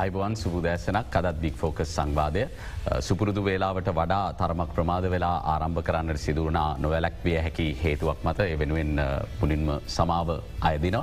අයිබවන් සුබදෑසනක් අදත් බික් ෆෝකස් සංවාදය. සුපුරුදු වේලාවට වඩා තරමක් ප්‍රමාද වෙලා ආරම්භ කරන්නට සිදුවනා නොවැලක් විය හැකි හේතුවක් මත. එ වෙනුවෙන් පුලින්ම සමාව අයදින.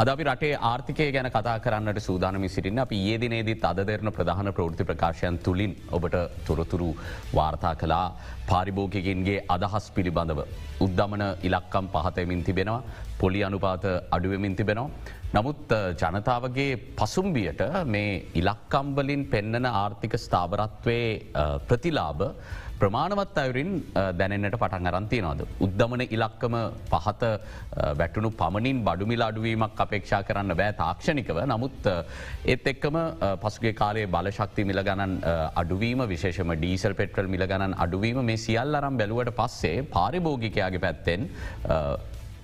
අද අපි රටේ ආර්ථිකය ගැන කතා කරන්නට සූදානමි සිටින්න අපි ඒ දිනේදීත් අද දෙරන ප්‍රධාන ප්‍රෘති ප්‍රකාශයන් තුළින් ඔබට තොරතුරු වාර්තා කලා පාරිභෝගිකින්ගේ අදහස් පිළිබඳව. උද්ධමන ඉලක්කම් පහතයමින් තිබෙනවා පොලි අනුපාත අඩුවමින් තිබෙනවා. නමුත් ජනතාවගේ පසුම්බියට මේ ඉලක්කම්වලින් පෙන්නන ආර්ථික ස්ථාවරත්වයේ ප්‍රතිලාබ ප්‍රමාණවත් අයුරින් දැනන්නට පටන් අරන්තියනවාද. උද්ධමන ඉලක්කම පහත වැටුණු පමණින් බඩුමිල අඩුවීමක් අපේක්ෂා කරන්න බෑ තාක්ෂණිකව නමුත් ඒත් එක්කම පසුගේ කාලේ බලශක්ති මිල ගණන් අඩුවීම විශේෂම ඩීසල් පෙට්‍රල් මිල ගණන් අඩුවීම මේ සියල් අරම් බැලුවට පස්සේ පාරිභෝගිකයාගේ පැත්තෙන්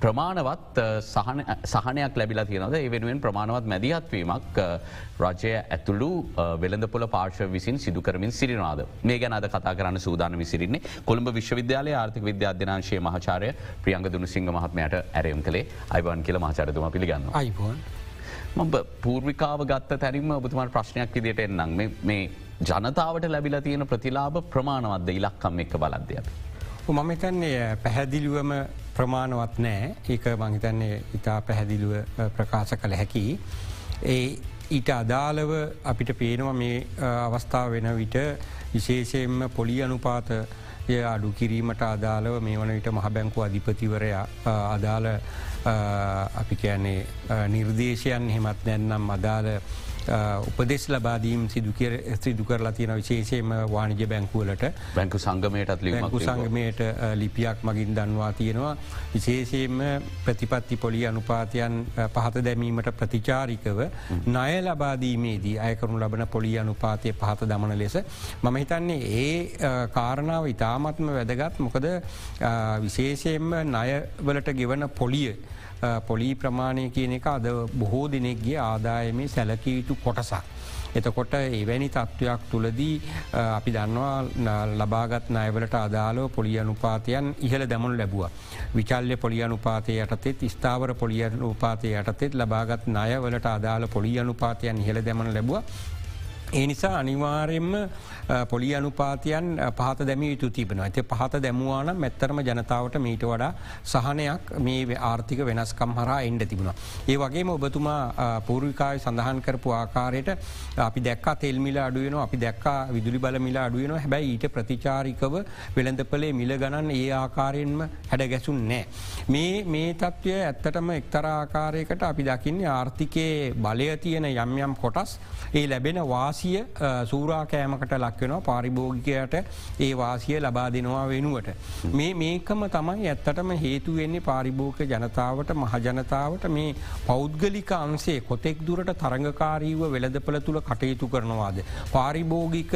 ප්‍රමාණවත් සහනයක් ලැබිලා තියෙනද ඒ වෙනුවෙන් ප්‍රමාණවත් මැදිහත්වීමක් රජය ඇතුළු වෙළඳපොල පාර්ශව විසින් සිදුකරමින් සිරිනාද මේ ගැන අද කතා කරන්න සූදානමි සිරින්නේ කොළඹ විශ්වවිද්‍යාලය ආර්ථික විද්‍යාධ්‍යනාංශය මහචාරය ප්‍රියංග දුනු සිංහ මහත්මයට ඇරයම් කළේ අයිවන් කියල මහචරතුම පිළිගන්න අයිබෝන්. මඹ පූර්විකාව ගත්ත තැරිම ඔබතුමාට ප්‍රශ්නයක් විදියට එන්නම්. මේ ජනතාවට ලැබිලා තියෙන ප්‍රතිලාබ ප්‍රමාණවත්ද? ඉලක්කම් එක්ක බලද්‍යයක්. මම හිතන්නේ පැහැදිලිුවම ප්‍රමාණවත් නෑ ඒක මංහිතන්නේ ඉතා පැහැදිලුව ප්‍රකාශ කළ හැකි. ඒ ඊට අදාළව අපිට පේනවා මේ අවස්ථාව වෙන විට විශේෂයෙන්ම පොලි අනුපාත අඩු කිරීමට අදාළව මේ වන විට මහ බැංකු අධිපතිවරයා අදාළ අපි කියන්නේ නිර්දේශයන් හෙමත් නැන්නම් අදාළ උපදෙස් ලබාදීම් සිදු කරලා තියෙන විශේෂයම වානිජ බැංකුවලට බැංකු සංගමයටත් බැංකු සංගමයට ලිපියක් මගින් දන්වා තියෙනවා. විශේෂයෙන්ම ප්‍රතිපත්ති පොලි අනුපාතයන් පහත දැමීමට ප්‍රතිචාරිකව ණය ලබාදීමේදී අයකරුණු ලබන පොලි අනුපාතය පහත දමන ලෙස මම හිතන්නේ ඒ කාරණාව ඉතාමත්ම වැදගත්. මොකද විශේෂයෙන්ම ණයවලට ගෙවන පොලිය පොලී ප්‍රමාණය කියන එක අද බොහෝ දෙනෙක්ගේ ආදායමේ සැලකිය යුතු කොටසක්. එතකොට එවැනි තත්ත්වයක් තුළදී අපි දන්නවා ලබාගත් නයවලට අදාලෝ පොලිය අනුපාතයන් ඉහළ දැමුණු ලැබුව. විචල්්‍ය පොලිය අනුපාතය යටතෙත් ස්ථාවර පොලිය අනුපාතය යටතෙත් ලබාගත් නයවලට අදාළ පොලිය අනුපාතයන් ඉහළ දැමන ලැබුව ඒ නිසා අනිවාරයෙන්ම පොලි අනුපාතියන් පහත දැම යුතු තිබෙන ඇති පහත දැමුවාන මැත්තරම ජනතාවට මීට වඩා සහනයක් මේ ආර්ථික වෙනස්කම් හරා එන්ඩ තිබුණ. ඒ වගේම ඔබතුමා පූර්විකාය සඳහන් කරපු ආකාරයට අපි දැක් තෙල්මිල අඩුවන අපි දැක් විදුලි බල මිල අඩුවන හැබැයි ඊට ප්‍රතිචාරිකව වෙළඳපලේ මිල ගණන් ඒ ආකාරයෙන්ම හැඩ ගැසුන් නෑ. මේ මේ තත්ත්වය ඇත්තටම එක්තර ආකාරයකට අපි දකින්නේ ආර්ථිකයේ බලය තියෙන යම් යම් කොටස් ඒ ලැබෙන වාස වාසිය සූරාකෑමකට ලක්වෙනවා පාරිභෝගිකයට ඒ වාසිය ලබා දෙනවා වෙනුවට. මේ මේකම තමයි ඇත්තටම හේතුවෙන්නේ පාරිභෝක ජනතාවට මහජනතාවට මේ පෞද්ගලික අන්සේ කොතෙක් දුරට තරඟකාරීව වෙළදපල තුළ කටයුතු කරනවාද. පාරිභෝගික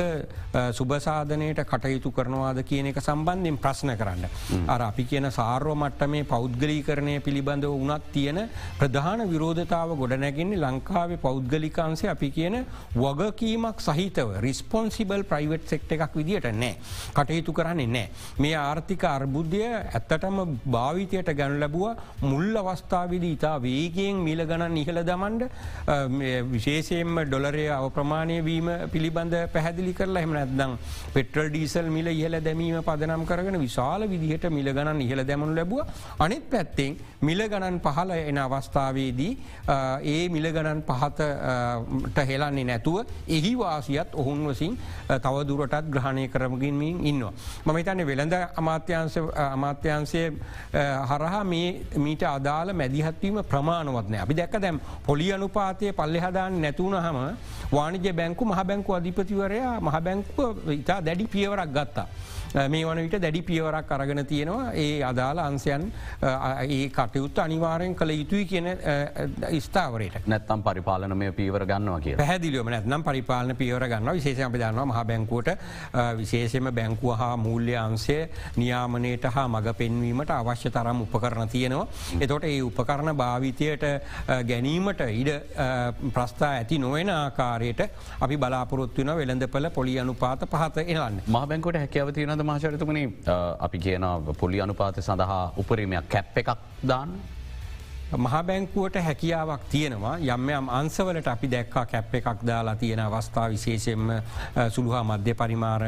සුභසාධනයට කටයුතු කරනවාද කියන එක සම්බන්ධයෙන් ප්‍රශ්න කරන්න. අර අපි කියන සාර්ව මට්ට මේ පෞද්ගලීකරණය පිළිබඳව වනත් තියෙන ප්‍රධාන විරෝධතාව ගොඩනැගෙන්නේ ලංකාවේ පෞද්ගලිකාන්සේ අපි කියන වගකී වගකීමක් සහිතව රිස්පොන්සිබල් ප්‍රයිවට් සෙක්ට එකක් විදිට නෑ. කටයුතු කරන්නේ නෑ. මේ ආර්ථික අර්බුද්ධය ඇත්තටම භාවිතයට ගැනු ලැබුව. මුල් අවස්ථාවිදි ඉතා වේගෙන් මිල ගණන් ඉහළ දමන්ඩ විශේෂයෙන්ම ඩොලරය අවප්‍රමාණය වීම පිළිබඳ පැහැදිලි කරලා එම නැත්දම් පෙට්‍රල් ඩීසල් මිල ඉහල දැමීම පදනම් කරගෙන විශාල විදිහට මිල ගණන් ඉහළ දැමනු ලැබුව. අනිත් පැත්තෙන් මිල ගණන් පහල එන අවස්ථාවේදී ඒ මිල ගණන් පහතට හෙලන්නේ නැතුව එහි එහි වාසියත් ඔහුන් වසින් තවදුරටත් ග්‍රහණය කරමගින්මින් ඉන්නවා. මම හිතන්න වෙළඳ අමාත්‍යන්ස අමාත්‍යන්සය හරහා මීට අදාළ මැදිහත්වීම ප්‍රමාණවත්නය අපි දැක්ක දැම් පොලි අනුපාතය පල්ලෙ හදාන්න නැතුවන හම වානිජ බැංකු මහ බැංකු අධිපතිවරයා මහ බැංකුව ඉතා දැඩි පියවරක් ගත්තා. මේ වන විට දැඩි පියවරක් අරගෙන තියෙනවා. ඒ අදාළ අන්සයන් ඒ කටයුත්ත අනිවාරයෙන් කළ යුතුයි කියන ස්ථාවරයට. නැත්තම් පරිපාලනමය පීවර ගන්නවා කිය පැදිලියම නැත්නම් පරිපාලන පියවර ගන්න විශේෂ අපි දන්නවා මහ බැංකුවට විශේෂම බැංකුව හා මූල්‍ය අන්සය නියාමනයට හා මඟ පෙන්වීමට අවශ්‍ය තරම් උපකරන තියෙනවා. එතොට ඒ උපකරණ භාවිතයට ගැනීමට ඉඩ ප්‍රස්ථා ඇති නොවෙන ආකාරයට අපි බලාපොරොත්තුවන වෙළඳපල පොලි අනුපාත පහත එනන්න මහ බැංකොට හැකව තියෙනද මහචරතුමනි අපි කියන පොලි අනුපාත සඳහා උපරීමයක් කැප් එකක් දාන්න. මහබැංකුවට හැකියාවක් තියෙනවා යම් යම් අන්සවලට අපි දැක්කා කැප් එකක් දාලා තියෙන අවස්ථා විශේෂෙන්ම සුළුහා මධ්‍ය පරිමාර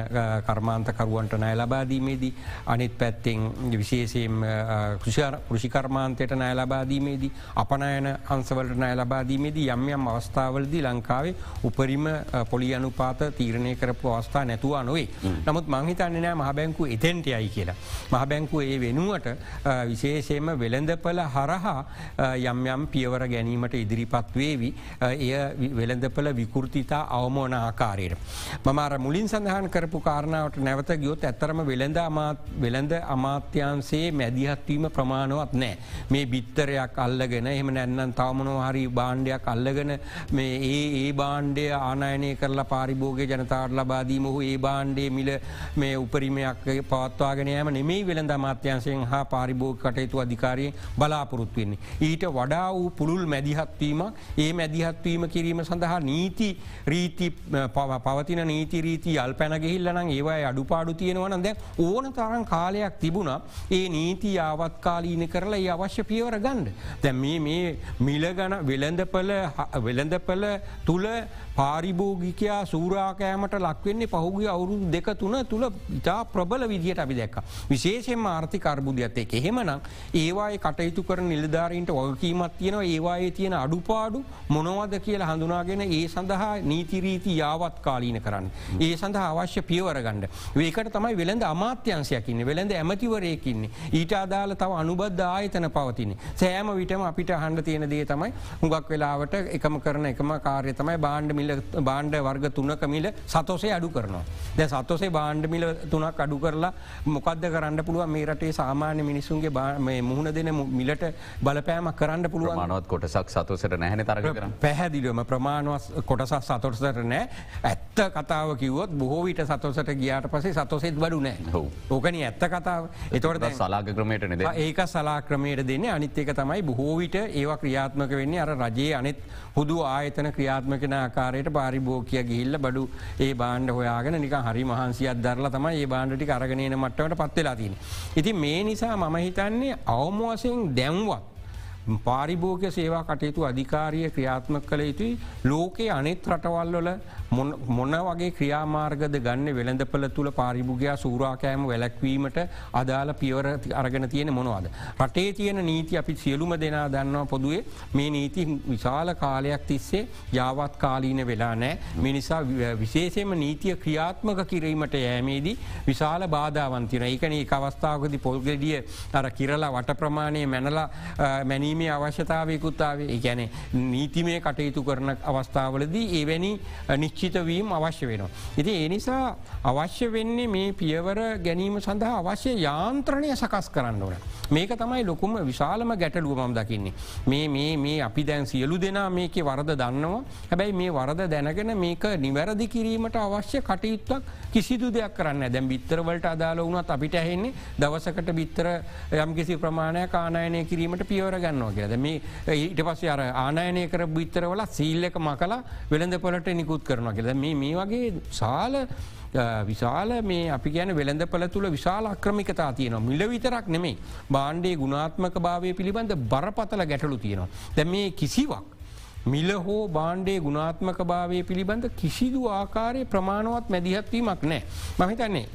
කර්මාන්තකරුවන්ට නෑ ලබාදීමේදී අනිත් පැත්තෙන් විශේෂයෙන් කෘෂිකර්මාන්තයට නෑ ලබාදීමේදී අපනයන අන්සවලට නෑ ලබාදීමේදී යම් යම් අවස්ථාවලදී ලංකාවේ උපරිම පොලි අනුපාත තීරණය කරපු අවස්ථා නැතුවා නොවේ. නමුත් මංහිතන්නේ නෑ මහබැංකු එතෙන්ටයයි කියලා. මහබැංකු ඒ වෙනුවට විශේෂයම වෙළඳපල හරහා යම් යම් පියවර ගැනීමට ඉදිරිපත් වේවි එය වෙළඳපල විකෘතිතා අවමෝන ආකාරයට. මමාර මුලින් සඳහන් කරපු කාරණාවට නැවත ගියොත් ඇත්තරම වෙළඳ වෙළඳ අමාත්‍යන්සේ මැදිහත්වීම ප්‍රමාණවත් නෑ. මේ බිත්තරයක් අල්ලගෙන එහම නැන්නම් තවමනෝ හරි බාණ්ඩයක් අල්ලගෙන මේ ඒ ඒ බාණ්ඩය ආනයනය කරලා පාරිභෝග ජනතාවට ලබාදීම හෝ ඒ බාණ්ඩේ මිල මේ උපරිමයක් පවත්වාගෙනයම නෙමේ වෙළඳ අමාත්‍යන්සයෙන් හා පාරිභෝග කටයුතු අධිකාරයෙන් බලාපොරොත්තුවෙන්නේ. ඊට වඩා වූ පුළුල් මැදිහත්වීමක් ඒ මැදිහත්වීම කිරීම සඳහා නීති රීති පවතින නීති රීති අල් පැනගෙහිල්ලනම් ඒවයි අඩුපාඩු තියෙනවන දැ ඕන තරන් කාලයක් තිබුණා ඒ නීති යාවත්කාලීන කරලා ඒ අවශ්‍ය පියවර ගණ්ඩ. දැ මේ මේ මිලගන වෙළඳපල වෙළඳපල තුළ පාරිභෝගිකයා සූරාකෑමට ලක්වෙන්නේ පහුගේ අවුරුදු දෙක තුන තුළ ඉතා ප්‍රබල විදිහට අපි දැක්ක. විශේෂෙන් ආර්ථික අර්බුදයක්ත්තේ එහෙමනම් ඒවායි කටයුතු කර නිලධාරීන්ට වගකීමත් තියෙනවා ඒවායේ තියෙන අඩුපාඩු මොනවද කියලා හඳුනාගෙන ඒ සඳහා නීතිරීති යාවත් කාලීන කරන්න. ඒ සඳහා අවශ්‍ය පියවර ගණ්ඩ. ඒකට තමයි වෙළඳ අමාත්‍යන්සයකින්න වෙළඳ ඇමතිවරයකින්නේ. ඊට අදාල තව අනුබද්ධ ආයතන පවතින. සෑම විටම අපිට හන්ඩ තියෙන දේ තමයි හුඟක් වෙලාවට එකම කරන එකම කාර්ය තමයි බාණ්ඩ මිල බාණ්ඩ වර්ග තුනක මිල සතොසේ අඩු කරනවා. ද සතොසේ බාණ්ඩ මිල තුනක් අඩු කරලා මොකක්ද කරන්න පුළුව මේ රටේ සාමාන්‍ය මිනිසුන්ගේ මුහුණ දෙන මිලට බලපෑම කරන්න පුළුව මානවත් කොටසක් සතුසට නැහැන කර පැහැදිලුවම ප්‍රමාණුවස් කොටසක් සතොටසට නෑ ඇත්ත කතාව කිවොත් බොහෝවිට සතොසට ගියාට පසේ සතොසෙත් බඩු නෑ ඕකන ඇත්ත කතාව. එතවට සලාග ක්‍රමයට නෙද ඒක සලා ක්‍රමයට දෙන්න. අනිත් එක තමයි බොහෝවිට ඒවා ක්‍රියාත්මක වෙන්නේ අර රජයේ අනෙත් හුදු ආයතන ක්‍රියාත්මකන ආකාරයට පාරිභෝකය ගිහිල්ල බඩු ඒ බාණ්ඩ හොයාගෙන නික හරි මහන්සියක් දරලා තමයි ඒ බාණ්ඩටි අරගනයන මට්ටවට පත්වෙලා තින. ඉති මේ නිසා මම හිතන්නේ අවමෝසයෙන් දැන්වත්. පාරිභෝග සේවා කටයුතු අධිකාරිය ක්‍රියාත්මක කළ යුතුයි ලෝකයේ අනෙත් රටවල්වල මොන වගේ ක්‍රියාමාර්ගද ගන්න වෙළඳපල තුළ පාරිභුගයා සූරාකෑම වැලැක්වීමට අදාළ පියවර අරගෙන තියෙන මොනවාද. රටේ තියෙන නීති අපි සියලුම දෙනා දන්නවා පොදුවේ මේ නීති විශාල කාලයක් තිස්සේ යාවත් කාලීන වෙලා නෑ. මිනිසා විශේෂයම නීතිය ක්‍රියාත්මක කිරීමට යෑමේදී විශාල බාධාවන්තින ඒකන ඒ අවස්ථාවකද පොල්ගෙඩිය අර කිරලා වට ප්‍රමාණය මැනලා මැනීමේ අවශ්‍යතාවයකුත්තාවේ ඒගැන නීතිමය කටයුතු කරන අවස්ථාවලදී ඒවැනි නිච් නිශ්චිතවීම් අවශ්‍ය වෙනවා. ඉති ඒ නිසා අවශ්‍ය වෙන්නේ මේ පියවර ගැනීම සඳහා අවශ්‍ය යාන්ත්‍රණය සකස් කරන්න ඕන. මේක තමයි ලොකුම විශාලම ගැටලුවමම් දකින්නේ. මේ මේ අපි දැන් සියලු දෙනා මේක වරද දන්නවා හැබැයි මේ වරද දැනගෙන මේක නිවැරදි කිරීමට අවශ්‍ය කටයුත්තක් කිසිදු දෙයක් කරන්න දැම් බිත්තරවලට අදාල වුණත් අපිට ඇහෙන්නේ දවසකට බිත්තර යම් කිසි ප්‍රමාණය ආනායනය කිරීමට පියවර ගන්නවා කියද මේ ඊට පස්ස අර ආනායනය කර බිත්තරවල සීල්ලක මකලා වෙළඳ පොලට නිකුත් කරනවා කරනවා කියද මේ මේ වගේ සාල විශාල මේ අපි ගැන වෙළඳ පල තුළ විශාල අක්‍රමිකතා තියනවා මිල විතරක් නෙමේ බාණ්ඩේ ගුණාත්මක භාවය පිළිබඳ බරපතල ගැටලු තියෙනවා. දැ මේ කිසිවක්. මිල හෝ බාණ්ඩේ ගුණාත්මක භාවය පිළිබඳ කිසිදු ආකාරය ප්‍රමාණවත් මැදිහත්වීමක් නෑ මහිතන්නේ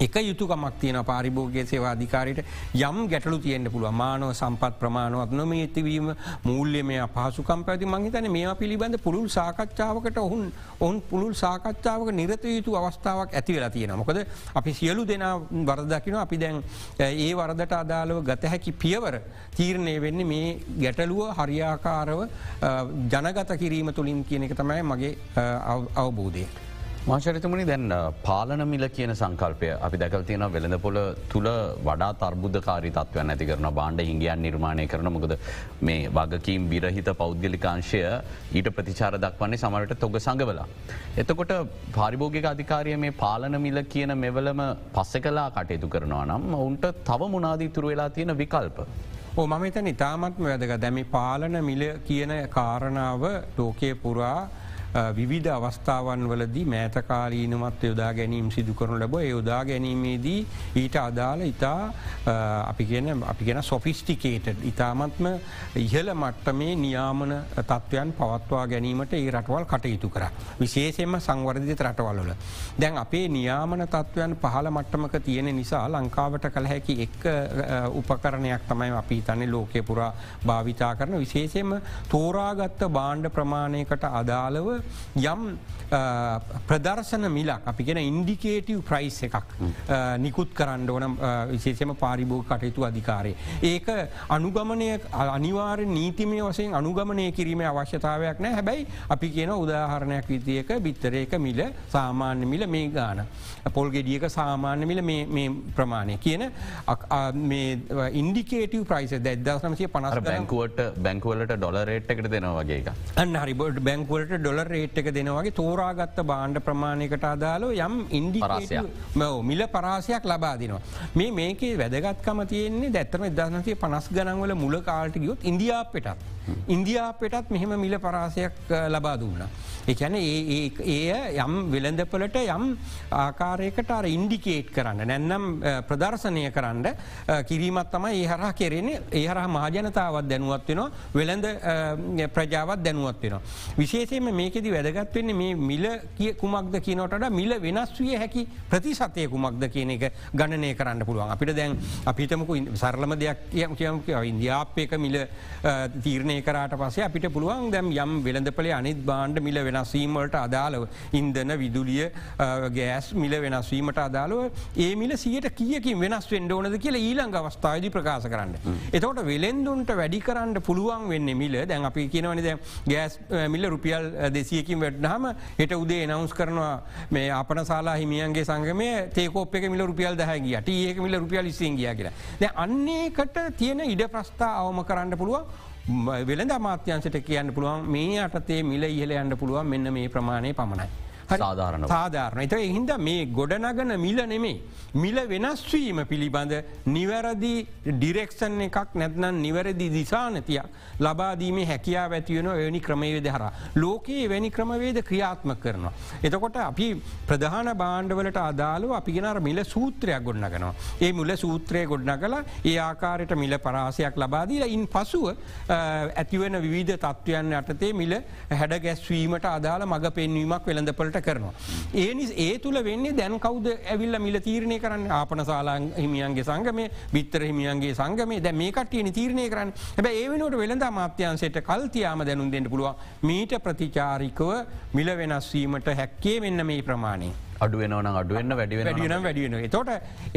එක යුතුකමක් තියෙන පාරිභෝගය සේවාධිකාරයට යම් ගැටලු තියෙන්න්න පුළුව මානව සම්පත් ප්‍රමාණවත් නොම ඇතිවීම මූල්‍යමය පහසුකම් පැති මංහිතන මේ පිළිබඳ පුළුල් සාකච්ඡාවකට ඔහුන් ඔවුන් පුළුල් සාකච්ඡාවක නිරත යුතු අවස්ථාවක් ඇති වෙලා තියෙන මොකද අපි සියලු දෙනා වරදකින අපි දැන් ඒ වරදට අදාළව ගත හැකි පියවර තීරණය වෙන්නේ මේ ගැටලුව හරියාකාරව ජනගත කිරීම තුළින් කියන එක තමයි මගේ අවබෝධය. මාශරිතමනි දැන් පාලන මිල කියන සංකල්පය අපි දැකල් තියෙන වෙළඳ පොල තුළ වඩා තර්බුද්ධ කාරි තත්වයන් ඇති කරන බාණ්ඩ හිංගියන් නිර්මාණය කරන මොකද මේ වගකීම් විරහිත පෞද්ගලිකාංශය ඊට ප්‍රතිචාර දක්වන්නේ සමරට තොග සඟවලා. එතකොට පාරිභෝගික අධිකාරය මේ පාලන මිල කියන මෙවලම පස්සෙ කලා කටයුතු කරනවා නම් ඔවුන්ට තව මුණනාදීතුර වෙලා තියෙන විකල්ප. ඕ මම එතන ඉතාමත්ම වැදක දැමි පාලන මිල කියන කාරණාව ලෝකය පුරා විවිධ අවස්ථාවන් වලදී මෑතකාලීනමත් යොදා ගැනීම් සිදු කරනු ලැබ යොදා ගැනීමේදී ඊට අදාළ ඉතා අපි කියන අපි ගෙන සොෆිස්ටිකේට ඉතාමත්ම ඉහල මට්ටමේ නියාමන තත්ත්වයන් පවත්වා ගැනීමට ඒ රටවල් කටයුතු කර. විශේෂෙන්ම සංවර්ධිත රටවල්ල. දැන් අපේ නියාමන තත්ත්වයන් පහල මට්ටමක තියෙන නිසා ලංකාවට කළ හැකි එක් උපකරණයක් තමයි අපි තනි ලෝකය පුරා භාවිතා කරන විශේෂයෙන්ම තෝරාගත්ත බාණ්ඩ ප්‍රමාණයකට අදාළව යම් ප්‍රදර්ශන මිලක් අපි ගෙන ඉන්ඩිකේටව් ප්‍රයිස් එකක් නිකුත් කරන්න ඕන විශේෂම පාරිභෝග කටයුතු අධිකාරය. ඒක අනුගමනය අනිවාර නීතිමය වසයෙන් අනුගමනය කිරීම අවශ්‍යතාවයක් නෑ. හැබැයි අපි කියන උදාහරණයක් විදියක බිත්තරයක මිල සාමාන්‍ය මිල මේ ගාන. පොල්ගෙඩියක සාමාන්‍ය මිල මේ ප්‍රමාණය. කියන ඉන්ඩිකේටව ප්‍රයිස දැදසනමසය පනස් බැංකුවට බැංකුවලට ඩොල රේට් එකට දෙනවා වගේ අන්න හරිබොඩ් බැංකුවලට ඩොල රේට් එක දෙනවගේ තෝරාගත්ත බාණ්ඩ ප්‍රමාණයකට අදාලෝ යම් ඉන්ඩිපරාසය මිල පරාසයක් ලබා දිනවා. මේ මේකේ වැදගත්කම තියෙන්නේ දැත්තරම දනසේ පනස් ගනන්වල මුල කාල්ට ගියොත් ඉන්දියාපටත්. ඉන්දියාපටත් මෙහෙම මිල පරාසයක් ලබා දුන්න. එකැන ඒ යම් වෙළඳපලට යම් ආකාරයකට අර ඉන්ඩිකේට් කරන්න නැන්නම් ප්‍රදර්ශනය කරන්න කිරීමත් තම ඒ හරහ කෙරෙන්නේ. ඒ හරහ මහජනතාවත් දැනුවත් වෙනවා වෙළඳ ප්‍රජාවත් දැනුවත් වෙනවා. විශේෂයම මේකෙදි වැදගත්වවෙන්නේ මේ මිල කිය කුමක්ද කියනොට මිල වෙනස් විය හැකි ප්‍රතිසතය කුමක්ද කියන එක ගණනය කරන්න පුළුවන්. අපිට දැන් අපිටමකු සරලම දෙයක් කියම් කියම් ඉන්දියාපයක මිල තීරණය කරට පසේ අපිට පුළුවන් දැම් යම් වෙළඳපලේ අනිත් බාණ්ඩ මිල වෙනස්වීමට අදාළව ඉන්දන විදුලිය ගෑස් මිල වෙනස්වීමට අදාළුව ඒ මිල සියට කියකින් වෙනස් වෙන්ඩ ඕනද කියල ඊළඟ අවස්ථාවදි ප්‍රකාශ කරන්න. එතකොට වෙළෙන්දුන්ට වැඩි කරන්න පුළුවන් වෙන්න මිල දැන් අපි කියනවනද ගෑස් මිල්ල රුපියල් දෙසියකින් වැඩ්නහම හෙට උදේ නවස් කරනවා මේ අපන සාලා හිමියන්ගේ සංගමය තේකෝප එක මිල රුපියල් දහැගියට ඒක මිල රුපියල් ඉසිංගිය කියලා. අන්නේකට තියෙන ඉඩ ප්‍රස්ථා අවම කරන්න පුළුවන් වෙළඳ අමාත්‍යන්සට කියන්න පුළුවන් මේ අටතේ මිල ඉහල යන්න පුළුවන් මෙන්න මේ ප්‍රමාණය පමණයි. සාධාරණ සාධාරණ එත එහින්ද මේ ගොඩනගන මිල නෙමේ. මිල වෙනස්වීම පිළිබඳ නිවැරදි ඩිරෙක්ෂන් එකක් නැත්නම් නිවැරදි දිසානතියක් ලබාදීමේ හැකියා ඇතිවෙන එවැනි ක්‍රමවේද හර. ලෝකයේ වැනි ක්‍රමවේද ක්‍රියාත්ම කරනවා. එතකොට අපි ප්‍රධාන බාණ්ඩවලට අදාළුව අපි ගෙනර මිල සූත්‍රයක් ගොඩනගනවා. ඒ මුල සූත්‍රය ගොඩ්නගල ඒ ආකාරයට මිල පරාසයක් ලබාදීල ඉන් පසුව ඇතිවන විධ තත්ත්වයන් යටතේ මිල හැඩ ගැස්වීමට අදාළ මඟ පෙන්වීමක් වෙළඳපලට කරනවා. ඒනි ඒ තුළ වෙන්නේ දැන් කවද ඇවිල්ල මිල තීරණය කරන්න ආපන සාලාන් හිමියන්ගේ සංගමය බිත්තර හිමියන්ගේ සංගමේ දැ මේ කටියන තීරණය කරන්න හැබ ඒවනට වෙළඳ මාත්‍යන්සයට කල්තියාම දැනුම් දෙන්න පුළුවන් මීට ප්‍රතිචාරිකව මිල වෙනස්වීමට හැක්කේ වෙන්න මේ ප්‍රමාණය. අඩුවෙනවන අඩුවෙන්න්න වැඩි වැඩියන වැඩියෙන එතොට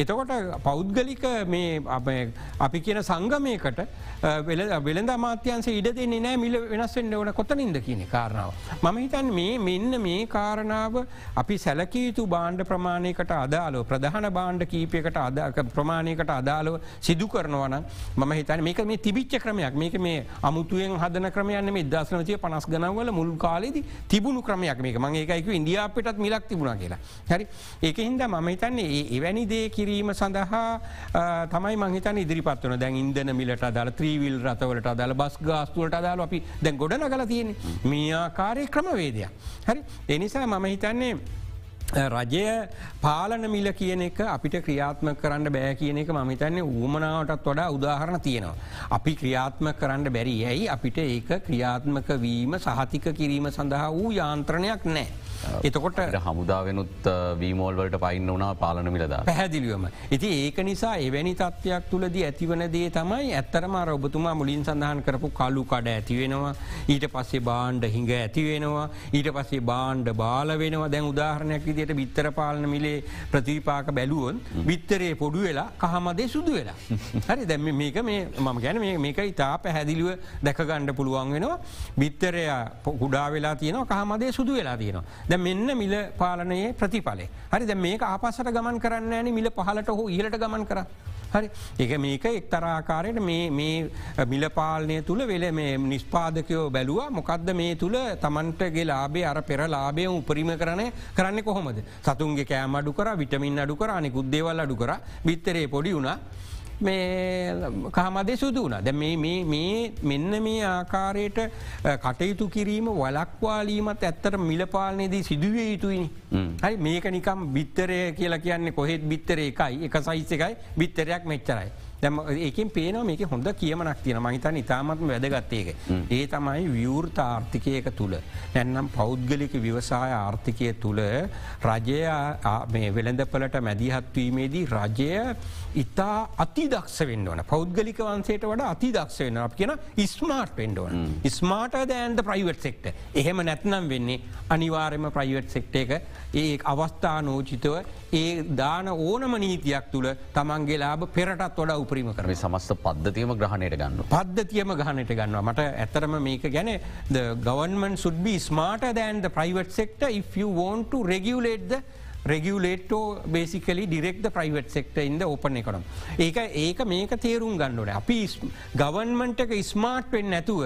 එතකොට පෞද්ගලික මේ අපි කියන සංගමයකට වෙළඳ මාත්‍යන්සේ ඉඩ දෙන්නේ නෑ මිල වෙනස්වෙන්ට ඕන කොතනින්ද කියන කාරණාව. මම හිතන් මේ මෙන්න මේ කාරණාව අපි සැලකීතු බාණ්ඩ ප්‍රමාණයකට අදාලෝ ප්‍රධාන බාණ්ඩ කීපයකට අදක ප්‍රමාණයකට අදාලව සිදු කරනවන ම හිතන මේක මේ තිබිච්ච ක්‍රමයක් මේක මේ අමුතුවෙන් හදන ක්‍රමයන්න මේ දශනතිය පනස් ගනවල මුල් කාලෙදි තිබුණු ක්‍රමයක් මේක මගේ එකයික ඉන්දියාපටත් මිලක් තිබුණ කියලා. හරි ඒක හින්ද මම හිතන්නේ එවැනි දේ කිරීම සඳහා තමයි මහිතන ඉදිරිපත්වන දැන් ඉන්දන මිලට අදාල ත්‍රීවිල් රතවලට අදාල බස් ගාස්තුවලට අදාල අපි දැන් ගොඩන කල තියෙන මේ ආකාරය ක්‍රමවේදයක්. හරි එනිසා මම හිතන්නේ රජය පාලන මිල කියන එක අපිට ක්‍රියාත්ම කරන්න බෑ කියන එක මහිතන්නේ ඌමනාවටත් වඩා උදාහරණ තියෙනවා. අපි ක්‍රියාත්ම කරන්න බැරි ඇයි අපිට ඒක ක්‍රියාත්මක වීම සහතික කිරීම සඳහා වූ යාන්ත්‍රණයක් නෑ. එතකොට හමුදාවෙනුත් වීමෝල්වලට පයින්න වනා පාලන මිලද. පැහැදිලියම. ඉති ඒක නිසා එවැනි තත්ත්වයක් තුළදී ඇතිවන දේ තමයි ඇත්තරම ඔබතුමා මුලින් සඳහන් කරපු කලු කඩ ඇතිවෙනවා ඊට පස්සේ බාණ්ඩ හිඟ ඇතිවෙනවා ඊට පස්සේ බාණ්ඩ බාල වෙනවා. දැන් උදාහරණයක් විදියට බිත්තර පාලන මිලේ ප්‍රතිපාක බැලුවන් බිත්තරේ පොඩු වෙලා කහමදේ සුදු වෙලා. හරි දැම මේක මේ මම ගැන මේක ඉතා පැහැදිලිව දැකගණ්ඩ පුළුවන් වෙනවා. බිත්තරය කුඩා වෙලා තියෙනවා කහමදේ සුදු වෙලා තියෙනවා. ද මෙන්න මිල පාලනයේ ප්‍රතිඵලේ. හරි ද මේක ආපසට ගමන් කරන්න ඇන මිල පහලට හෝ ඉහලට ගමන් කර. හරි එක මේක එක්තරාකාරයට මේ මිලපාලනය තුළ වෙල මේ නිස්්පාදකයෝ බැලුව මොකක්ද මේ තුළ තමන්ටගේ ලාබේ අර පෙර ලාබය උපරිම කරණය කරන්න කොහොමද සතුන්ගේ කෑම අඩු කර විටමින් අඩු කර අනෙ කුද්දේවල් අඩු කර බිත්තරේ පොඩි වුණ මේ කහමදේ සුදුවන ද මේ මෙන්න මේ ආකාරයට කටයුතු කිරීම වලක්වාලීමත් ඇත්තට මිලපාලනයේදී සිදුවිය යුතුයිනි. හරි මේක නිකම් බිත්තරය කියලා කියන්නේ කොහෙත් බිත්තර එකයි එක සයිස් එකයි බිත්තරයක් මෙච්චරයි. දැම ඒකින් පේනවා මේක හොඳ කියමනක් තියෙන මහිතන් ඉතාමත්ම වැදගත්තේක. ඒ තමයි විවෘත ආර්ථිකයක තුළ. නැන්නම් පෞද්ගලික විවසාය ආර්ථිකය තුළ රජය වෙළඳපලට මැදිහත්වීමේදී රජය ඉතා අතිදක්ෂ වෙන්න වන පෞද්ගලික වන්සේට වඩ අතිදක්ෂ වෙන අප කියන smart පෙන්ඩුවන. Smarter than the private sector එහෙම නැත්නම් වෙන්නේ අනිවාර්යම ප්‍රයිවට් සෙක්ට එක. ඒ අවස්ථා නෝචිතව ඒ දාන ඕනම නීතියක් තුළ තමන්ගේ ලාබ පෙරටත් වඩ උපරීම කර සමස්ත පද්ධතියම ග්‍රහණයට ගන්න. පද්ධතියම ගහනට ගන්නවා. මට ඇතරම මේක ගැන government should be smarter than the private sector if you want to regulate the regulator basically direct the private sector ඉද ඕපන එකනම්. ඒක ඒක මේක තේරුම් ගන්නඩ. අපි ගවන්මන්ට එක ස්මාර්ට් වෙන් නැතුව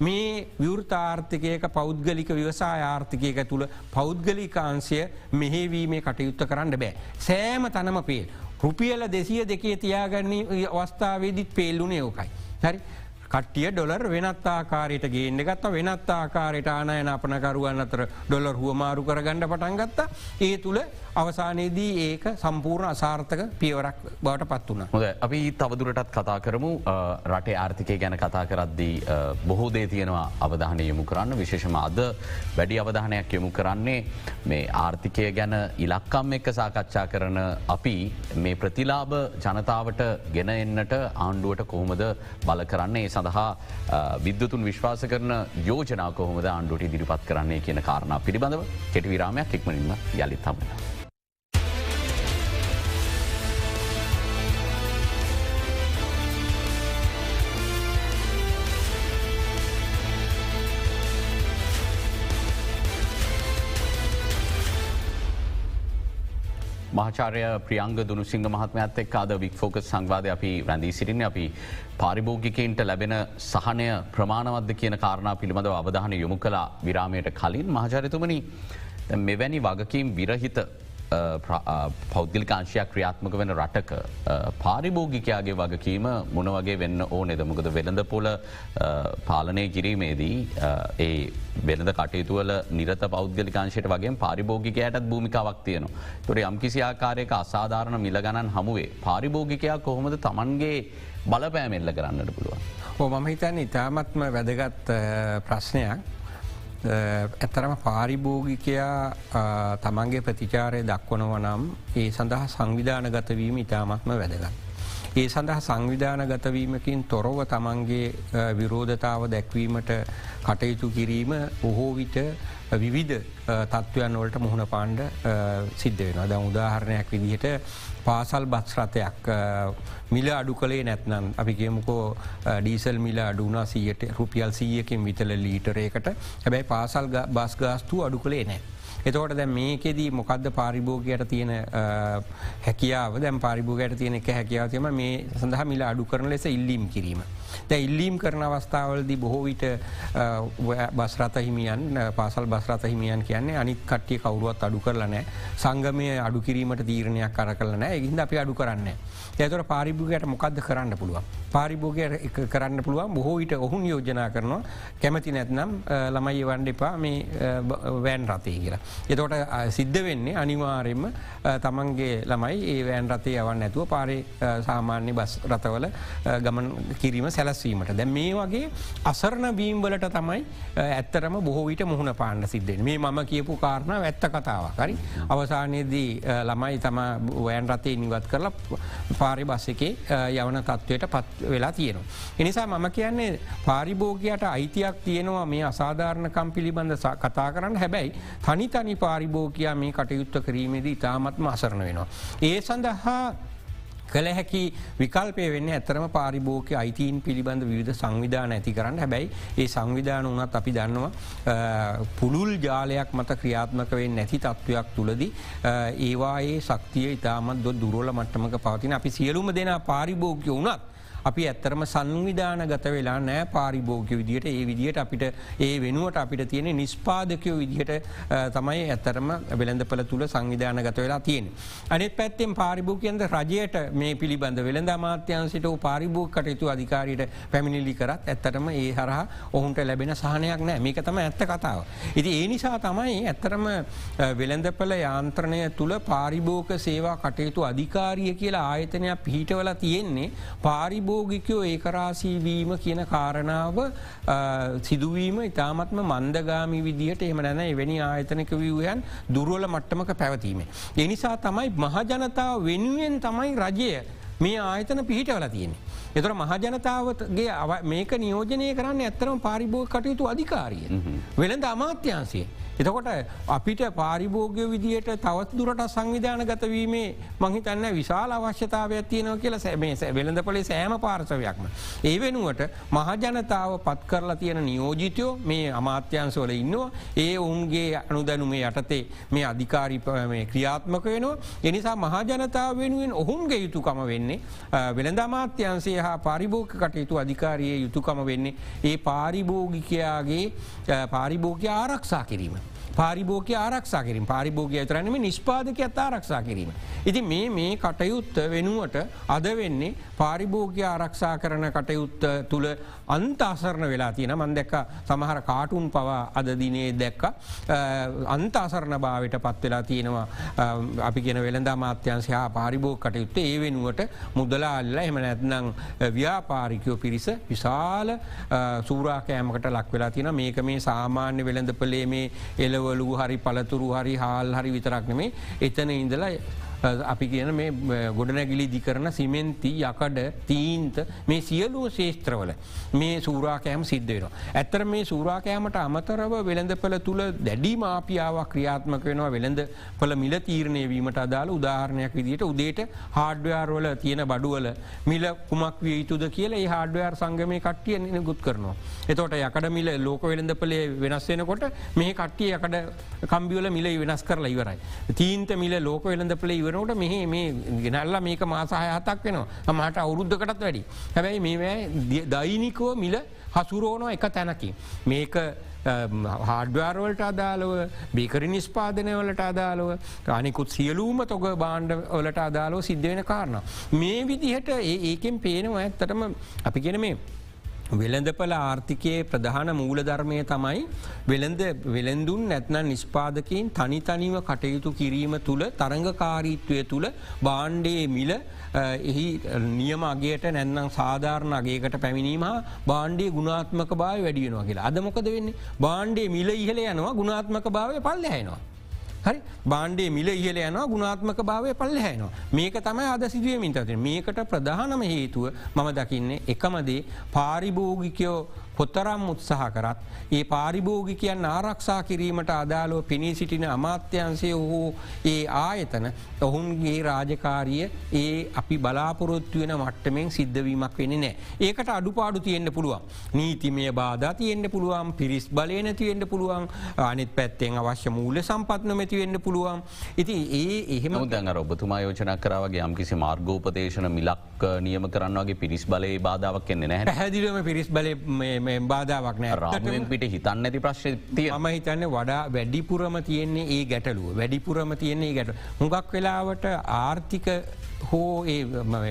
මේ විවෘතාර්ථකයක පෞද්ගලික ව්‍යවසා ආර්ථිකයක තුළ පෞද්ගලිකාංශය මෙහෙවීමේ කටයුත්ත කරන්න බෑ. සෑම තනම පේල්. රුපියල දෙසිය දෙකේ තියාගන්නේ අවස්ථාවේදිත් පේල්ලුන යෝකයි. හරි කට්ටිය ඩොලර් වෙනත් ආකාරයට ගේන්න ගත්ත. වෙනත් ආකාරයට ආනයන අපනකරුවන් අතර ඩොලර් හුවමාරු කරගණඩ පටන් ගත්තා. ඒ තුළ අවසානයේදී ඒක සම්පූර්ණ අසාර්ථක පියවරක් බවට පත් වුණ. හොද අපි තවදුරටත් කතා කරමු. රටේ ආර්ථිකය ගැන කතා කරද්දී බොහෝ දේ තියෙනවා අවධානය යොමු කරන්න. විශේෂම අද වැඩි අවධානයක් යොමු කරන්නේ මේ ආර්ථිකය ගැන ඉලක්කම් එක්ක සාකච්ඡා කරන අපි. මේ ප්‍රතිලාබ ජනතාවට ගෙන එන්නට ආණ්ඩුවට කොහොමද බල කරන්නේ? සඳහා විද්‍යතුන් විශ්වාස කරන යෝජනා කොහොමද අන්ඩුවට ඉදිරිපත් කරන්නේ කියන කාරණ පිළිබඳව කෙටි විරාමයක් එක්මනින්ම යළිත් හමුණ. මහාචාරය ප්‍රියංග දුනුසිංහ මහත්මයත් එක් අද වික් ෆෝකස් සංවාධය අපි රැඳී සිටින අපි පාරිභෝගිකයින්ට ලැබෙන සහනය ප්‍රමාණවද්ද කියන කාරණා පිළිබඳව අවධාන යොමු කලා විරාමයට කලින්. මහචරිතුමනි මෙවැනි වගකීම් විරහිත පෞද්ගලිකාංශයක් ක්‍රියාත්මක වෙන රටක පාරිභෝගිකයාගේ වගකීම මොන වගේ වෙන්න ඕ නෙදමකද වෙළඳ පොල පාලනය කිරීමේදී ඒ වෙනද කටයුතුවල නිරත පෞද්ගලිකාංශයට වගේ පාරිභෝගිකයටත් භූමිකාවක් තියනවා. තොට යම්කිසි ආකාරයක අසාධාරණ මිල ගණන් හමුවේ පාරිභෝගිකයා කොහොමද තමන්ගේ බලපෑමෙල්ල කරන්නට පුළුවන්. හෝ මම හිතන්න ඉතාමත්ම වැදගත් ප්‍රශ්නයක් ඇතරම පාරිභෝගිකයා තමන්ගේ ප්‍රතිචාරය දක්වනව නම් ඒ සඳහා සංවිධාන ගතවීම ඉතාමත්ම වැදගත්. ඒ සඳහා සංවිධාන ගතවීමකින් තොරව තමන්ගේ විරෝධතාව දැක්වීමට කටයුතු කිරීම බොහෝ විට විවිධ තත්ත්වයන් වලට මුහුණ පාණ්ඩ සිද්ධ වෙන. ද උදාහරණයක් විදිහට පාසල් බස්රථයක් මිල අඩු කළේ නැත්නම් අපි කියමුකෝ ඩීසල් මිල අඩුනා සියට රුපියල් සීයකින් විතල ලීටරේකට හැබැයි පාසල් බස්ගාස්තු අඩු කළේ නෑ. එතකොට දැ මේකෙදී මොකක්ද පාරිභෝගයට තියෙන හැකියාව දැම් පාරිභෝගයට තියෙන එක හැකියාවතම මේ සඳහා මිල අඩු කරන ලෙස ඉල්ලීම් කිරීම. දැ ඉල්ලීම් කරන අවස්ථාවලදී බොහෝ විට බස්රත හිමියන් පාසල් බස්රත හිමියන් කියන්නේ අනිත් කට්ටිය කවරුවත් අඩු කරලනෑ සංගමය අඩු කිරීමට තීරණයක් කර කරලන එහින්ද අපි අඩු කරන්න. ඇතර පාරිභෝගයට මොකක්ද කරන්න පුළුවන්. පාරිභෝගය කරන්න පුළුවන් බොහෝ විට ඔහුන් යෝජනා කරනවා කැමති නැත්නම් ළමයි වන්ඩ එපා මේ වෑන් රතය කියලා. එතෝට සිද්ධ වෙන්නේ අනිවාරෙන්ම තමන්ගේ ළමයි ඒ වෑන් රතය යවන්න ඇතුව පාරි සාමාන්‍ය බස් රතවල ගමන් කිරීම සැලස්වීමට දැ මේ වගේ අසරණ බීම්වලට තමයි ඇත්තරම බොහෝවිට මුහුණ පාන්න සිද්ධෙන් මේ මම කියපු කාරණ ඇත්ත කතාවක් හරි අවසානයේදී ළමයි තම වෑන් රතේ නිවත් කරලා පාරි බස් එකේ යවන තත්ත්වයට පත් වෙලා තියෙනවා. එනිසා මම කියන්නේ පාරිභෝගයට අයිතියක් තියෙනවා මේ අසාධාරණකම් පිළිබඳ කතා කරන්න හැබැයි තනි තනි පාරිභෝගයා මේ කටයුත්ත කිරීමේදී ඉතාමත්ම අසරණ වෙනවා. ඒ සඳහා කළ හැකි විකල්පය වෙන්න ඇතරම පාරිභෝක අයිතීන් පිළිබඳ විවිධ සංවිධාන ඇති කරන්න. හැබැයි ඒ සංවිධාන වනත් අපි දන්නවා පුළුල් ජාලයක් මත ක්‍රියාත්මකවෙන් නැති තත්ත්වයක් තුළදී ඒවායේ ශක්තිය ඉතාමත් දො දුරෝල මට්ටමක පවතින. අපි සියලුම දෙනා පාරිභෝග්‍ය වුණත් අපි ඇත්තරම සංවිධාන ගත වෙලා නෑ පාරිභෝග්‍ය විදිහට ඒ විදිහට අපිට ඒ වෙනුවට අපිට තියෙන නිස්පාදකයෝ විදිහට තමයි ඇත්තරම වෙළඳපල තුළ සංවිධාන ගත වෙලා තියෙන. අනිත් පැත්තෙන් පාරිභෝගයන්ද රජයට මේ පිළිබඳ වෙළඳ අමාත්‍යන්සිට පාරිභෝග කටයුතු අධිකාරයට පැමිණිලි කරත් ඇත්තටම ඒ හරහා ඔහුන්ට ලැබෙන සහනයක් නෑ මේක තම ඇත්ත කතාව. ඉති ඒ නිසා තමයි ඇත්තරම වෙළඳපල යාන්ත්‍රණය තුළ පාරිභෝක සේවා කටයුතු අධිකාරිය කියලා ආයතනයක් පිහිටවල තියෙන්නේ පාරිභෝගිකයෝ ඒකරාසීවීම කියන කාරණාව සිදුවීම ඉතාමත්ම මන්දගාමි විදිහට එම නැන එවැනි ආයතනක වූයන් දුරුවල මට්ටමක පැවතීම. එනිසා තමයි මහජනතාව වෙනුවෙන් තමයි රජය මේ ආයතන පිහිටවල තියෙන්නේ. එතර මහජනතාවගේ මේක නියෝජනය කරන්න ඇත්තරම පාරිභෝග කටයුතු අධිකාරිය. වෙළඳ අමාත්‍යන්සේ. එතකොට අපිට පාරිභෝග්‍ය විදියට තවත් දුරට සංවිධාන ගතවීමේ මහිතන්න විශාල අවශ්‍යතාවයක් තියෙනව කියලා සැබේ වෙළඳ පොලේ සෑම පාර්සවයක්ම. ඒ වෙනුවට මහජනතාව පත් කරලා තියෙන නියෝජිතයෝ මේ අමාත්‍යන්සවල ඉන්නවා ඒ ඔවුන්ගේ අනුදැනුමේ යටතේ මේ අධිකාරි ක්‍රියාත්මක වෙනවා. එනිසා මහජනතාව වෙනුවෙන් ඔහුන්ගේ යුතුකම වෙන්නේ වෙළඳ අමාත්‍යන්සේ හා පරිභෝග කටයුතු අධිකාරයේ යුතුකම වෙන්නේ ඒ පාරිභෝගිකයාගේ පාරිභෝගය ආරක්ෂා කිරීම. පාරිභෝගය ආරක්ෂා කිරීම පාරිභෝගය තරනම නිස්පාදකයත් ආරක්ෂා කිරීම. ඉති මේ මේ කටයුත්ත වෙනුවට අද වෙන්නේ පාරිභෝග්‍ය ආරක්ෂා කරන කටයුත්ත තුළ අන්ත අසරණ වෙලා තියෙන මන්දැක්ක සමහර කාටුන් පවා අද දිනේ දැක්ක අන්ත අසරණ භාවට පත් වෙලා තියෙනවා. අපි ගෙන වෙළඳ මාත්‍යන්සයා පාරිභෝග කටයුත්ත ඒ වෙනුවට මුදලාල්ල එම නැත්නම් ව්‍යාපාරිකයෝ පිරිස විශාල සූරාකෑමකට ලක් වෙලා තියෙන මේක මේ සාමාන්‍ය වෙළඳපලේ මේ එලවලු හරි පළතුරු හරි හාල් හරි විතරක් නෙමේ එතන ඉඳලා අපි කියන මේ ගොඩනැගිලි දිකරන සිමෙන්ති යකඩ තීන්ත මේ සියලුව ශේෂත්‍රවල මේ සූරාකෑම සිද්ධ වෙනවා. ඇත්තර මේ සූරාකෑමට අමතරව වෙළඳපල තුළ දැඩි මාපියාවක් ක්‍රියාත්මක වෙනවා වෙළඳ පල මිල තීරණය වීමට අදාළ උදාහරණයක් විදිට උදේට හාඩ්වයාර්වල තියෙන බඩුවල මිල කුමක් විය යුතුද කියලා ඒ හාඩ්වයාර් සංගමය කට්ටිය නිකුත් කරනවා. එතොට යකඩ මිල ලෝක වෙළඳපලේ වෙනස් වෙනකොට මේ කට්ටිය යකඩ කම්බියල මිල වෙනස් කරලා ඉවරයි. තීන්ත මිල ලෝක වෙළඳපල ඉවර ඉවරනට මෙහ මේ ගෙනල්ල මේක මාසාහය හතක් වෙනවා මට අවුරුද්ධකටත් වැඩි. හැබැයි මේ දෛනිකෝ මිල හසුරෝනෝ එක තැනකින්. මේක හාඩ්වාර්වලට අදාළව බිකරි නිස්පාදනයවලට අදාළව අනිකුත් සියලූම තොග බාණ්ඩ වලට අදාලෝ සිද්ධ වෙන කාරණ. මේ විදිහට ඒකෙන් පේනවා ඇත්තටම අපි ගෙන මේ වෙළඳපල ආර්ථිකයේ ප්‍රධාන මූලධර්මය තමයි වෙළඳ වෙළඳුන් නැත්නම් නිස්පාදකින් තනි තනිව කටයුතු කිරීම තුළ තරඟකාරීත්වය තුළ බාණ්ඩයේ මිල එහි නියම අගේට නැන්නම් සාධාරණ අගේකට පැමිණීම බාණ්ඩේ ගුණාත්මක භාව වැඩියෙනවා කියලා අදමොකද වෙන්නේ බාණ්ඩේ මිල ඉහල යනවා ගුණාත්මක භාවය පල්ලහැනවා. හරි? බාණ්ඩේ මිල ඉහල යනවා ගුණාත්මක භාවය පල්ල හැනවා මේක තමයි අද සිදුවමින් තති මේකට ප්‍රධානම හේතුව මම දකින්නේ එකමදේ පාරිභෝගිකයෝ කොතරම් උත්සාහ කරත් ඒ පාරිභෝගිකයන් ආරක්ෂා කිරීමට අදාලෝ පිණී සිටින අමාත්‍යන්සය වූ ඒ ආයතන ඔහුන්ගේ රාජකාරිය ඒ අපි බලාපොරොත්තු වෙන මට්ටමෙන් සිද්ධවීමක් වෙන නෑ. ඒකට අඩුපාඩු තියෙන්න්න පුළුවන්. නීතිමය බාධ තියෙන්න්න පුළුවන් පිරිස් බලය නැතිවෙන්න පුළුවන් අනිත් පැත්තෙන් අවශ්‍ය මූල සම්පත්න මැතිවෙන්න පුළුවන්. ඉති ඒ එහෙම දැන් ඔබතුමා යෝජන කරවගේ යම්කිසි මාර්ගෝපදේශන මිලක් නියම කරන්නගේ පිරිස් බලය බාධාවක් කෙන්නේ නැහැ හැදිලම පිරිස් බල මේ බාධාවක් නෑ. පිට හිතන්න ඇති ප්‍රශ්තිය ම හිතන්න වඩා වැඩිපුරම තියෙන්නේ ඒ ගැටලුව. වැඩිපුරම තියන්නේ ගැට හුඟක් වෙලාවට ආර්ථික හෝ ඒ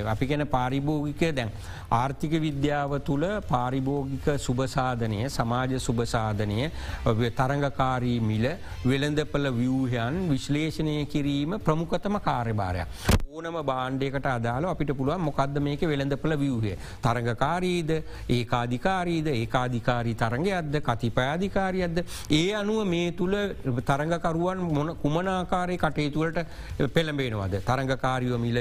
අපි ගැන පාරිභෝගික දැන් ආර්ථික විද්‍යාව තුළ පාරිභෝගික සුභසාධනය සමාජ සුභසාධනය තරඟකාරී මිල වෙළඳපල ව්‍යූහයන් විශ්ලේෂණය කිරීම ප්‍රමුඛතම කාර්යභාරයක්. ඕනම බාණ්ඩයකට අදාල අපිට පුළුවන් මොකක්ද මේක වෙළඳපල ව්‍යූහය. තරඟකාරීද? ඒකාධිකාරීද? ඒකාධිකාරී තරගයක්ද කතිපයාධිකාරියක්ද ඒ අනුව මේ තුළ තරඟකරුවන් මොන කුමනාකාරය කටයුතුවලට පෙළඹෙනවාද. තරඟකාරියෝ මිල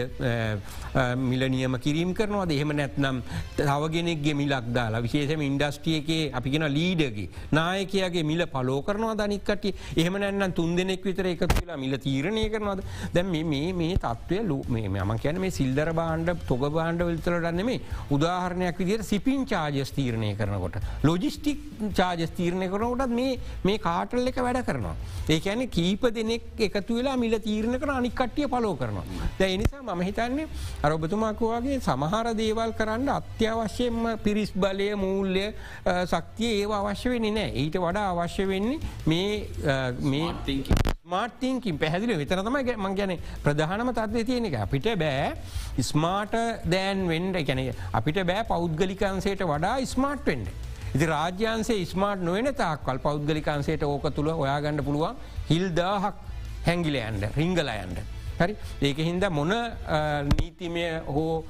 මිල නියම කිරීම් කරනවාද? එහෙම නැත්නම් නම් තවගෙනෙක්ගේ මිලක් දාලා විශේෂම ඉන්ඩස්ටියකේ අපිගෙන ලීඩගේ නායකයාගේ මිල පලෝ කරනවා දනික්කට එහෙම නැන්නම් තුන් දෙනෙක් විතර එකතු වෙලා මිල තීරණය කරනවාද? දැම් මේ මේ තත්ත්වය ලෝ ම කියන මේ සිල්දර බාණ්ඩ තොග බාණ්ඩ විල්තරටන්නෙමේ උදාහරණයක් විදිට සිපින් චාජස් තීරණය කරනකොට. ලොජිස්ටික් චාජස් තීරණය කරනකොටත් මේ මේ කාටල් එක වැඩ කරනවා. ඒ ඇන කීප දෙනෙක් එකතු වෙලා මිල තීරණ කර අනිකට්ටිය පලෝ කරනවා. දැ එනිසා මම හිතන්නේ අරොබතුමාකවාගේ සමහර දේවල් කරන්න අත්‍යවශ්‍යයෙන්ම පිරිස් බලය මූල්‍ය සක්තිය ඒ අවශ්‍ය වෙන්නේ නෑ ඊට වඩා අවශ්‍ය වෙන්නේ මේ මේ මාර්තිංකින් පැහැදිලි විතර තමයි මං ගැන ප්‍රධානම තත්වය තියෙන එක අපිට බෑ ස්මාට දෑන් වෙන්ඩ ගැන අපිට බෑ පෞද්ගලිකන්සේට වඩා ස්මාර්ට් වෙන්ඩ. ඉති රාජ්‍යන්සේ ස්මාර්ට් නොවෙන තාක්වල් පෞද්ගලිකන්සේට ඕක තුළ ඔයාගණඩ පුළුවන් හිල්දාහක් හැංගිලයන්ට රිංගලයන්ට. හරි. ඒක හින්ද මොන නීතිමය හෝ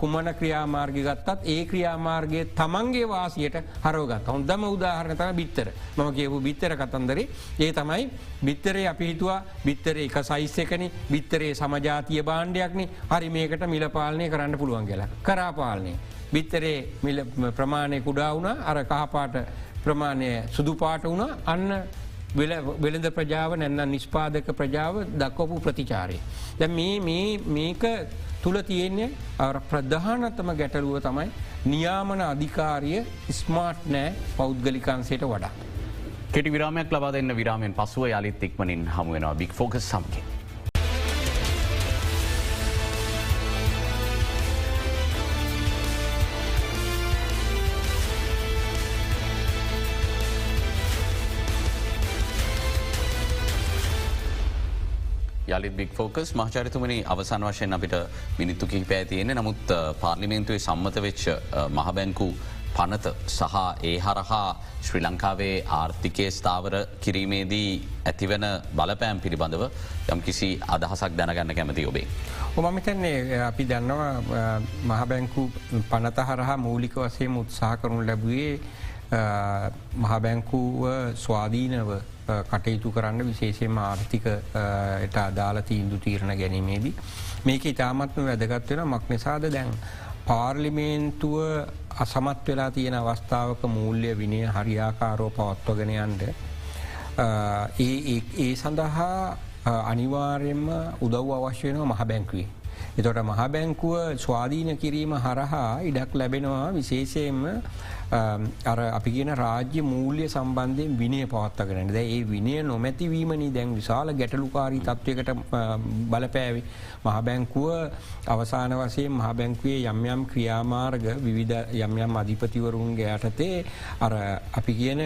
කුමන ක්‍රියාමාර්ග ගත්තත් ඒ ක්‍රියාමාර්ගය තමන්ගේ වාසියට හරෝගත් හොන්දම උදාහරණතම බිත්තර. මම කියපු බිත්තර කතන්දරේ. ඒ තමයි බිත්තරේ අපි හිතුවා බිත්තර එක සයිස් එකන බිත්තරේ සමජාතිය බාණ්ඩයක්න හරි මේකට මිල පාලනය කරන්න පුළුවන් කියලා. කරාපාලනය. බිත්තරේ ප්‍රමාණය කුඩා වුණ අර කහපාට ප්‍රමාණය සුදු පාට වුණ. අන්න වෙළඳ ප්‍රජාව නැන්න නිස්්පාදක ප්‍රජාව දක්වපු ප්‍රතිචාරය. දැ මේක තුළ තියෙන්නේ ප්‍රධානතම ගැටලුව තමයි නියාමන අධිකාරිය ස්මාර්ට් නෑ පෞද්ගලිකන්සේට වඩා. කෙටි විරාමයක් ලබා දෙන්න විරාමෙන් පසුව යළිත් එක්මනින් හමුවෙනවා බික් ෆෝකස් සම්කේ. යළිත් බික් ෆෝකස් මහචරිතුමනි අවසන් වශයෙන් අපිට මිනිත්තු කිහිපෑ තියෙන්නේ නමුත් පාර්ලිමේන්තුවේ සම්මත වෙච්ච මහබැංකු පනත සහ ඒ හරහා ශ්‍රී ලංකාවේ ආර්ථිකය ස්ථාවර කිරීමේදී ඇතිවන බලපෑම් පිළිබඳව යම් කිසි අදහසක් දැනගන්න කැමති ඔබේ. ඔමමිතන්නේ අපි දන්නවා මහබැංකු පනත හරහා මූලික වසයම උත්සාහ කරනු ලැබුවේ මහබැංකුව ස්වාධීනව කටයුතු කරන්න විශේෂයෙන්ම ආර්ථිකට අදාල තීන්දු තීරණ ගැනීමේදී. මේක ඉතාමත්ම වැදගත්වෙන මක් නිසාද දැන්. පාර්ලිමේන්තුව අසමත් වෙලා තියෙන අවස්ථාවක මූල්‍ය විනය හරියාකාරෝ පවත්වගෙනයන්ට ඒ සඳහා අනිවාර්යෙන්ම උදව් අවශ්‍යයනවා මහ බැංකුවේ. එතොට මහ බැංකුව ස්වාධීන කිරීම හරහා ඉඩක් ලැබෙනවා විශේෂයෙන්ම අර අපි කියන රාජ්‍ය මූල්‍ය සම්බන්ධයෙන් විනය පවත්තගෙන ද ඒ විනය නොමැතිවීමනි දැන් විශාල ගැටලුකාරී තත්ත්වයකට බලපෑවි. මහබැංකුව අවසාන වසයෙන් මහබැංකුවේ යම් යම් ක්‍රියාමාර්ග විවිධ යම් යම් අධිපතිවරුන්ගේ යටතේ අර අපි කියන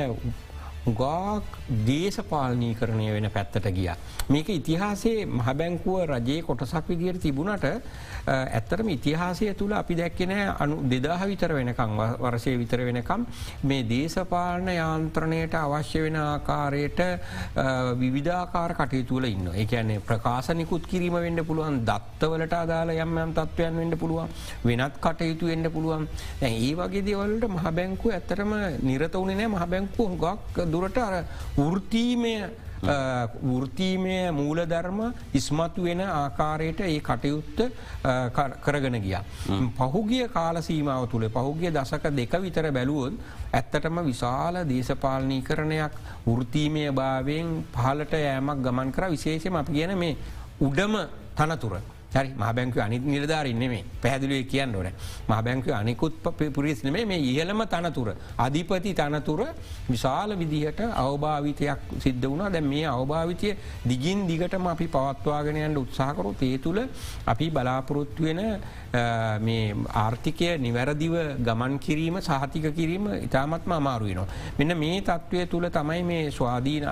ගාක් දේශපාලනී කරණය වෙන පැත්තට ගිය. මේක ඉතිහාසේ මහබැංකුව රජයේ කොටසක් විදියට තිබුණට ඇත්තරම ඉතිහාසය තුළ අපි දැක්කෙනෑ අනු දෙදාහ විතර වෙනකං වරසය විතර වෙනකම් මේ දේශපාලන යාන්ත්‍රණයට අවශ්‍ය වෙන ආකාරයට විවිධාකාර කටයුතුල ඉන්න එකන්නේ ප්‍රකාශනිකුත් කිරීම වෙන්න පුළුවන් දත්තවලට අදාල යම් යම් තත්වයන් වෙන්න පුළුවන් වෙනත් කටයුතු වෙන්න පුළුවන්. ඒ වගේ දෙවලට මහබැංකු ඇත්තරම නිරත වුණේ නෑ. මහබැංකු ගක් දුරට අර වෘතීමය වෘතීමය මූලධර්ම ඉස්මතු වෙන ආකාරයට ඒ කටයුත්ත කරගෙන ගිය. පහුගිය කාලසීමාව තුළ පහුගිය දසක දෙක විතර බැලුවොත් ඇත්තටම විශාල දේශපාලනී කරණයක් වෘතීමය භාවයෙන් පහලට යෑමක් ගමන් කර විශේෂම අපි කියන මේ උඩම තනතුර. හරි මහබැංකව අනි නිලධාරන්නේ මේ පැහැදිලුවේ කියන්න ඕන. මහබැංකව අනිකුත් පුරිස්නේ මේ ඉහළම තනතුර. අධිපති තනතුර විශාල විදිහට අවභාවිතයක් සිද්ධ වුණා. දැ මේ අවභාවිතය දිගින් දිගටම අපි පවත්වාගෙනයන්ට උත්සාහකරු තේ තුළ අපි බලාපොරොත්තු වෙන මේ ආර්ථිකය නිවැරදිව ගමන් කිරීම සහතික කිරීම ඉතාමත්ම අමාරුවනවා. මෙන්න මේ තත්ත්වය තුළ තමයි මේ ස්වාධීන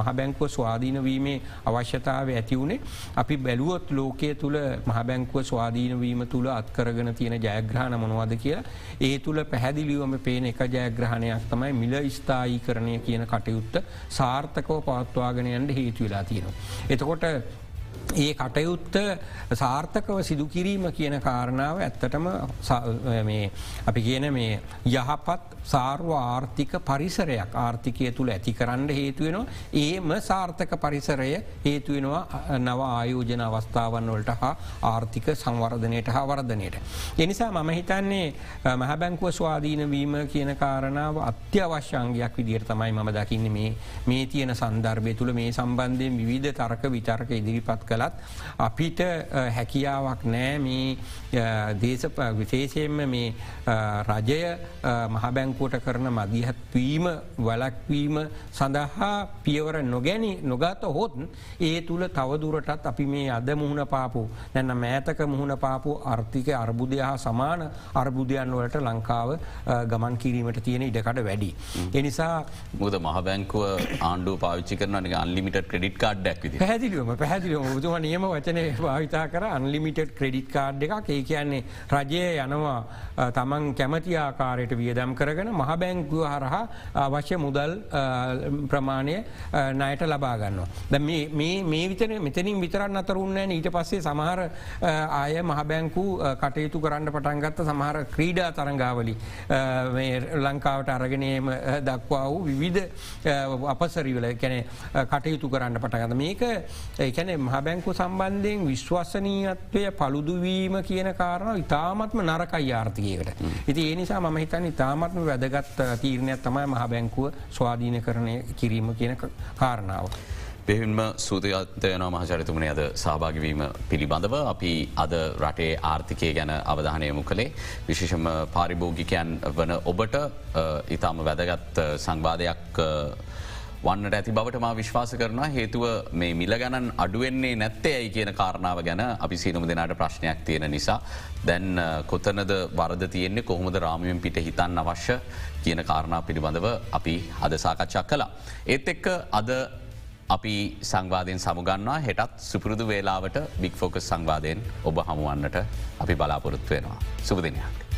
මහබැංකුව ස්වාධීනවීමේ අවශ්‍යතාව ඇතිවුණේ අපි බැලුවොත් ලෝකය තුළ මහබැංකුව ස්වාධීනවීම තුළ අත්කරගෙන තියෙන ජයග්‍රහණ මොනවද කියලා ඒ තුළ පැහැදිලිවම පේන එක ජයග්‍රහණයක් තමයි මිල ස්ථායි කරණය කියන කටයුත්ත සාර්ථකව පවත්වාගෙනයන්ට හේතු වෙලා තියෙනවා. එතකොට ඒ කටයුත්ත සාර්ථකව සිදු කිරීම කියන කාරණාව ඇත්තටම අපි කියන මේ යහපත් සාර්ව ආර්ථික පරිසරයක් ආර්ථිකය තුළ ඇති කරන්න හේතුවෙනවා ඒම සාර්ථක පරිසරය හේතුවෙනවා නව ආයෝජන අවස්ථාවන් වලට හා ආර්ථික සංවර්ධනයට හා වර්ධනයට. එනිසා මම හිතන්නේ මහැබැංකුව ස්වාධීන වීම කියන කාරණාව අත්‍යවශ්‍යංගයක් විදිර තමයි මම දකින්න මේ මේ තියෙන සන්දර්භය තුළ මේ සම්බන්ධයෙන් විවිධ තරක විතර්ක ඉදිරිපත් කළ කළත් අපිට හැකියාවක් නෑ. මේ දේශ විශේෂයෙන්ම මේ රජය මහබැංකුවට කරන මදිහත්වීම වලක්වීම සඳහා පියවර නොගැනි නොගත හොත් ඒ තුළ තවදුරටත් අපි මේ අද මුහුණ පාපු නැන්න මෑතක මුහුණ පාපු ආර්ථික අර්බුදය හා සමාන අර්බුදයන් වලට ලංකාව ගමන් කිරීමට තියෙන ඉඩකට වැඩි. එනිසා මුද මහබැංකුව ආණ්ඩුව පාවිච්චි කරන අන්ලිමිට ක්‍රඩිට් කාඩ්ඩක් විදි පැදිලිවම පැදිලිම මුතුම නියම වචනය භාවිතා කර අන්ලිමිටඩ් ක්‍රඩිට් කාඩ් එකක්. ඒ කියන්නේ රජය යනවා තමන් කැමති ආකාරයට වියදම් කරගෙන මහබැංකුව හරහා අවශ්‍ය මුදල් ප්‍රමාණය නයට ලබාගන්නවා. ද මේ විතන මෙතනින් විතරන්න අතරුන්න ඊට පස්සේ සමහර ආය මහබැංකු කටයුතු කරන්න පටන්ගත්ත සමහර ක්‍රීඩා තරංගාවලි ලංකාවට අරගෙනේම දක්වා වූ විවිධ අපසරිවල කැන කටයුතු කරන්න පටගත මේක ඒැන මහබැංකු සම්බන්ධයෙන් විශ්වසනීයත්වය පළුදුවීම කියන කාරණ ඉතාමත්ම නරකයි ආර්ථකයකට. ඉති ඒ නිසා මම හිතන් ඉතාමත්ම වැදගත් තීරණයක් තමයි මහබැංකුව ස්වාධීන කරණය කිරීම කියන කාරණාව. බෙහින්ම සූතියත්වයන මහචරිතුමනය අද සහභාගවීම පිළිබඳව අපි අද රටේ ආර්ථිකය ගැන අවධානයමු කළේ විශේෂම පාරිභෝගිකයන් වන ඔබට ඉතාම වැදගත් සංවාධයක් වන්නට ඇති බවට මා විශ්වාස කරනවා හේතුව මේ මිල ගැනන් අඩුවෙන්නේ නැත්තේ ඇයි කියන කාරණාව ගැන අපි සීනම දෙනාට ප්‍රශ්නයක් තියෙන නිසා දැන් කොතනද වරද තියෙන්නේ කොහොමද රාමියෙන් පිට හිතන්න අවශ්‍ය කියන කාරණා පිළිබඳව අපි අද සාකච්ඡක් කලා. ඒත් එක්ක අද අපි සංවාධයෙන් සමුගන්නා හෙටත් සුපුරුදු වේලාවට බික් ෆෝකස් සංවාධයෙන් ඔබ හමුවන්නට අපි බලාපොරොත්තු වෙනවා. සුපදිනයක්.